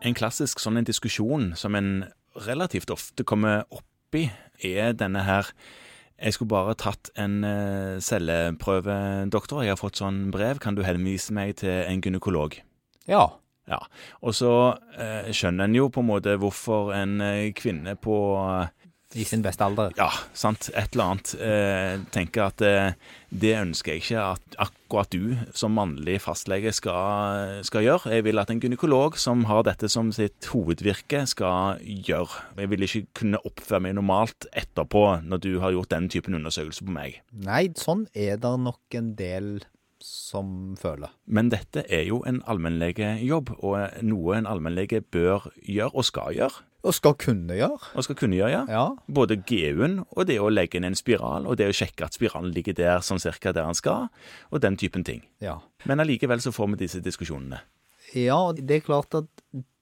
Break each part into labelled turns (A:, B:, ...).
A: En klassisk sånn en diskusjon som en relativt ofte kommer oppi, er denne her Jeg skulle bare tatt en uh, celleprøve, doktor. Jeg har fått sånn brev. Kan du henvise meg til en gynekolog?
B: Ja.
A: Ja. Og så uh, skjønner en jo på en måte hvorfor en uh, kvinne på
B: i sin beste alder.
A: Ja, sant. Et eller annet. Eh, tenker at eh, det ønsker jeg ikke at akkurat du som mannlig fastlege skal, skal, gjøre. Jeg vil at en gynekolog som har dette som sitt hovedvirke, skal gjøre. Jeg vil ikke kunne oppføre meg normalt etterpå når du har gjort den typen undersøkelse på meg.
B: Nei, sånn er det nok en del som føler.
A: Men dette er jo en allmennlegejobb, og noe en allmennlege bør gjøre og skal gjøre.
B: Og skal kunne gjøre.
A: Og skal kunne gjøre, ja.
B: ja.
A: Både GU-en og det å legge inn en spiral, og det å sjekke at spiralen ligger der sånn cirka der den skal, og den typen ting.
B: Ja.
A: Men allikevel så får vi disse diskusjonene.
B: Ja, det er klart at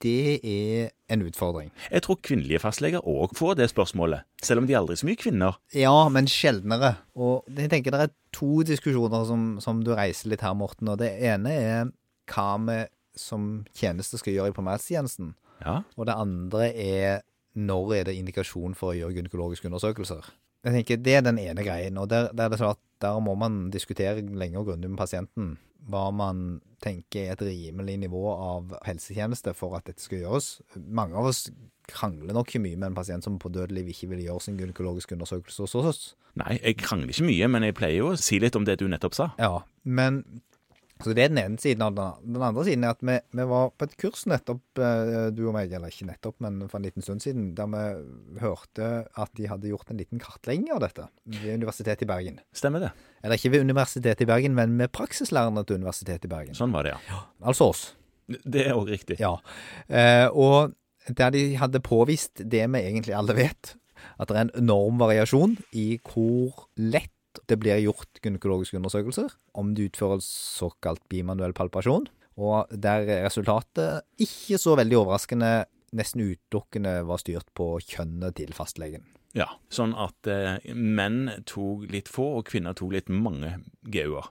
B: det er en utfordring.
A: Jeg tror kvinnelige fastleger òg får det spørsmålet, selv om de aldri er så mye kvinner.
B: Ja, men sjeldnere. Og jeg tenker det er to diskusjoner som, som du reiser litt her, Morten. Og det ene er hva vi som tjeneste skal gjøre i primærtjenesten.
A: Ja.
B: Og det andre er når er det indikasjon for å gjøre gynekologiske undersøkelser. Jeg tenker Det er den ene greien. og der, der, sånn der må man diskutere lenge og grundig med pasienten hva man tenker er et rimelig nivå av helsetjeneste for at dette skal gjøres. Mange av oss krangler nok ikke mye med en pasient som på dødelig ikke vil gjøre sin gynekologiske undersøkelse hos oss.
A: Nei, jeg krangler ikke mye, men jeg pleier jo å si litt om det du nettopp sa.
B: Ja, men så Det er den ene siden av det. Den andre siden er at vi, vi, var på et kurs nettopp, eh, du og meg, eller ikke nettopp, men for en liten stund siden, der vi hørte at de hadde gjort en liten kartlegging av dette ved Universitetet i Bergen.
A: Stemmer det.
B: Eller ikke ved Universitetet i Bergen, men med praksislærerne til Universitetet i Bergen.
A: Sånn var det, ja.
B: ja altså oss.
A: Det er òg riktig.
B: Ja. Eh, og der de hadde påvist det vi egentlig alle vet, at det er en enorm variasjon i hvor lett det blir gjort gynekologiske undersøkelser om det utføres såkalt bimanuell palpasjon. Og der resultatet, ikke så veldig overraskende, nesten utelukkende var styrt på kjønnet til fastlegen.
A: Ja, sånn at eh, menn tok litt få, og kvinner tok litt mange GU-er.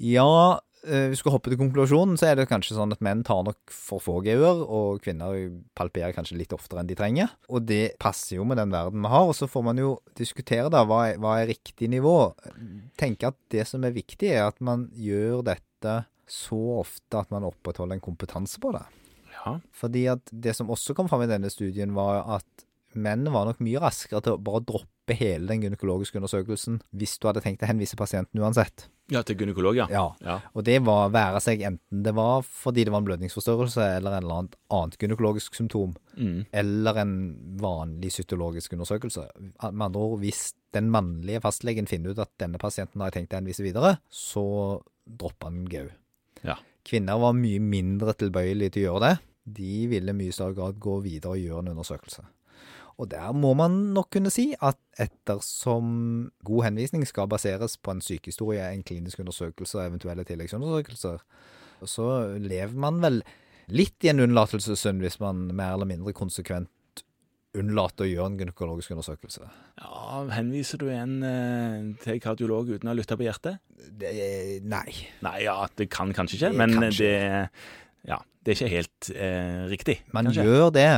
B: Ja, hvis vi skal hoppe til konklusjonen, så er det kanskje sånn at menn tar nok for få GU-er, og kvinner palperer kanskje litt oftere enn de trenger. Og det passer jo med den verden vi har. Og så får man jo diskutere da, hva er, hva er riktig nivå. Tenke at det som er viktig, er at man gjør dette så ofte at man opprettholder en kompetanse på det.
A: Ja.
B: Fordi at det som også kom fram i denne studien, var at menn var nok mye raskere til å bare droppe hele den gynekologiske undersøkelsen hvis du hadde tenkt å henvise pasienten uansett.
A: Ja, til gynekolog, ja.
B: ja. ja. Og det var være seg enten det var fordi det var en blødningsforstørrelse eller en eller annet, annet gynekologisk symptom,
A: mm.
B: eller en vanlig cytologisk undersøkelse. Med andre ord, hvis den mannlige fastlegen finner ut at denne pasienten har jeg tenkt å henvise videre, så dropper han GAU.
A: Ja.
B: Kvinner var mye mindre tilbøyelige til å gjøre det. De ville mye større grad gå videre og gjøre en undersøkelse. Og der må man nok kunne si at ettersom god henvisning skal baseres på en sykehistorie, en klinisk undersøkelse og eventuelle tilleggsundersøkelser, så lever man vel litt i en unnlatelsessynd hvis man mer eller mindre konsekvent unnlater å gjøre en gynekologisk undersøkelse.
A: Ja, Henviser du en eh, til kardiolog uten å lytte på hjertet?
B: Det, nei.
A: Nei, ja, Det kan kanskje ikke, men kanskje. det ja, det er ikke helt eh, riktig.
B: Man
A: kanskje.
B: gjør det.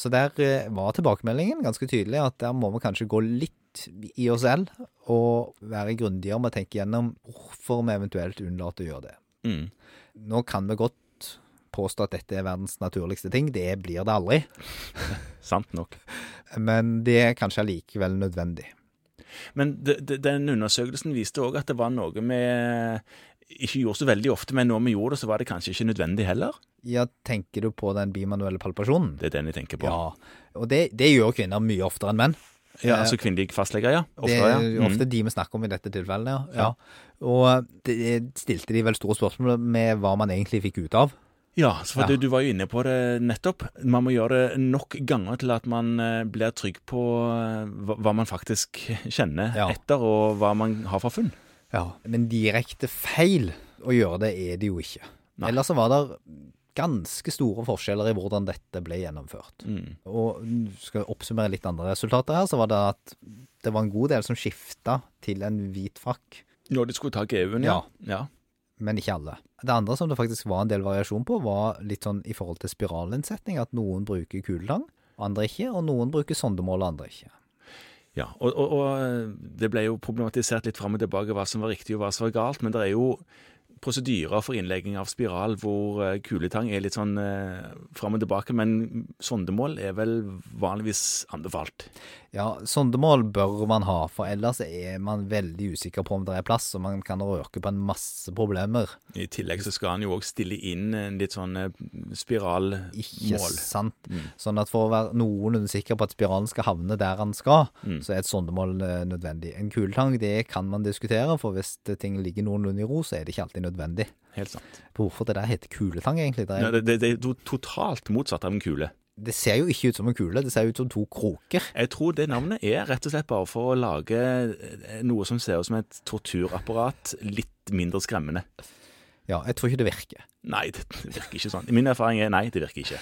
B: Så der eh, var tilbakemeldingen ganske tydelig, at der må vi kanskje gå litt i oss selv og være grundigere med å tenke gjennom hvorfor vi eventuelt unnlater å gjøre det.
A: Mm.
B: Nå kan vi godt påstå at dette er verdens naturligste ting. Det blir det aldri.
A: Sant nok.
B: Men det er kanskje allikevel nødvendig.
A: Men den undersøkelsen viste òg at det var noe med ikke gjorde så veldig ofte, men når vi gjorde det, så var det kanskje ikke nødvendig heller.
B: Ja, Tenker du på den bimanuelle palpasjonen?
A: Det er den jeg tenker på.
B: Ja, Og det, det gjør kvinner mye oftere enn menn.
A: Ja, altså kvinnelige fastleger, ja.
B: Ofte. Det er ofte mm. de vi snakker om i dette tilfellet, ja. ja. Og det stilte de vel store spørsmål med hva man egentlig fikk ut av.
A: Ja, for ja. Du, du, var jo inne på det nettopp. Man må gjøre det nok ganger til at man eh, blir trygg på eh, hva, hva man faktisk kjenner ja. etter, og hva man har for funn.
B: Ja, Men direkte feil å gjøre det er det jo ikke. Nei. Ellers så var det ganske store forskjeller i hvordan dette ble gjennomført.
A: Mm.
B: Og skal jeg oppsummere litt andre resultater her, så var det at det var en god del som skifta til en hvit frakk.
A: Når de skulle ta GU-en, ja. ja.
B: men ikke alle. Det andre som det faktisk var en del variasjon på, var litt sånn i forhold til spiralinnsetning, at noen bruker kuletang, andre ikke, og noen bruker sondemål, andre ikke.
A: Ja, og, og, og, det ble jo problematisert litt fram og tilbake hva som var riktig og hva som var galt, men det er jo prosedyrer for innlegging av spiral hvor eh, kuletang er litt sånn eh, fram og tilbake, men sondemål er vel vanligvis anbefalt.
B: Ja, sondemål bør man ha, for ellers er man veldig usikker på om det er plass, og man kan røke på en masse problemer.
A: I tillegg så skal han jo òg stille inn en litt sånn eh, spiralmål.
B: Ikke sant. Mm. Sånn at for å være noenlunde sikker på at spiralen skal havne der han skal, mm. så er et sondemål eh, nødvendig. En kuletang, det kan man diskutere, for hvis ting ligger noenlunde i ro, så er det ikke alltid nødvendig nødvendig.
A: Helt sant.
B: Hvorfor det der heter kuletang, egentlig?
A: Det er, Nei, det, det er totalt motsatt av en kule.
B: Det ser jo ikke ut som en kule, det ser ut som to kroker.
A: Jeg tror det navnet er rett og slett bare for å lage eh, noe som ser ut som et torturapparat, litt mindre skremmende.
B: Ja, jeg tror ikke det virker.
A: Nei, det virker ikke sånn. Min erfaring er nei, det virker ikke.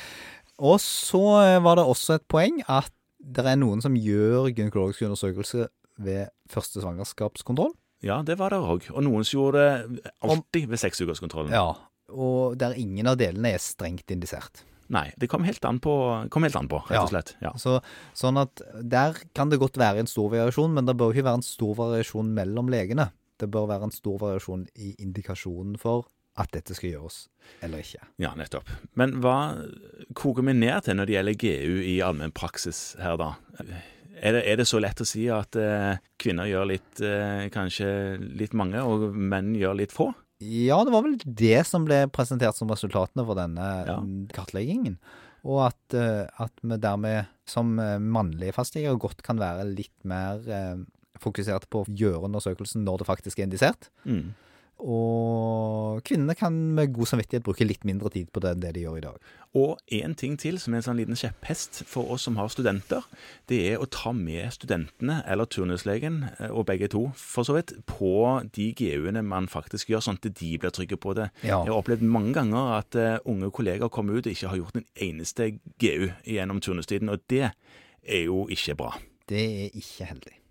B: Og så eh, var det også et poeng at det er noen som gjør gynekologisk undersøkelse ved første svangerskapskontroll.
A: Ja, det var det òg. Og noen som gjorde det alltid ved seksukerskontrollen.
B: Ja, og der ingen av delene er strengt indisert.
A: Nei, det kom helt an på, helt an på rett og slett. Ja.
B: Så, sånn at der kan det godt være en stor variasjon, men det bør ikke være en stor variasjon mellom legene. Det bør være en stor variasjon i indikasjonen for at dette skal gjøres eller ikke.
A: Ja, nettopp. Men hva koker vi ned til når det gjelder GU i allmennpraksis her, da? Er det, er det, så lett å si at eh, kvinner gjør litt, eh, kanskje litt mange, og menn gjør litt få?
B: Ja, det var vel det som ble presentert som resultatene for denne ja. kartleggingen. Og at, eh, at, vi dermed som eh, mannlige fastleger godt kan være litt mer eh, fokusert på å gjøre undersøkelsen når det faktisk er indisert. Mm. Og kvinnene kan med god samvittighet bruke litt mindre tid på det enn det de gjør i dag.
A: Og en ting til som er en sånn liten kjepphest for oss som har studenter, det er å ta med studentene, eller turnuslegen, eh, og begge to for så vidt, på de GU-ene man faktisk gjør, sånn at de blir trygge på det. Ja. Jeg har opplevd mange ganger at uh, unge kolleger kommer ut og ikke har gjort en eneste GU gjennom turnustiden, og det er jo ikke bra.
B: Det er ikke heldig.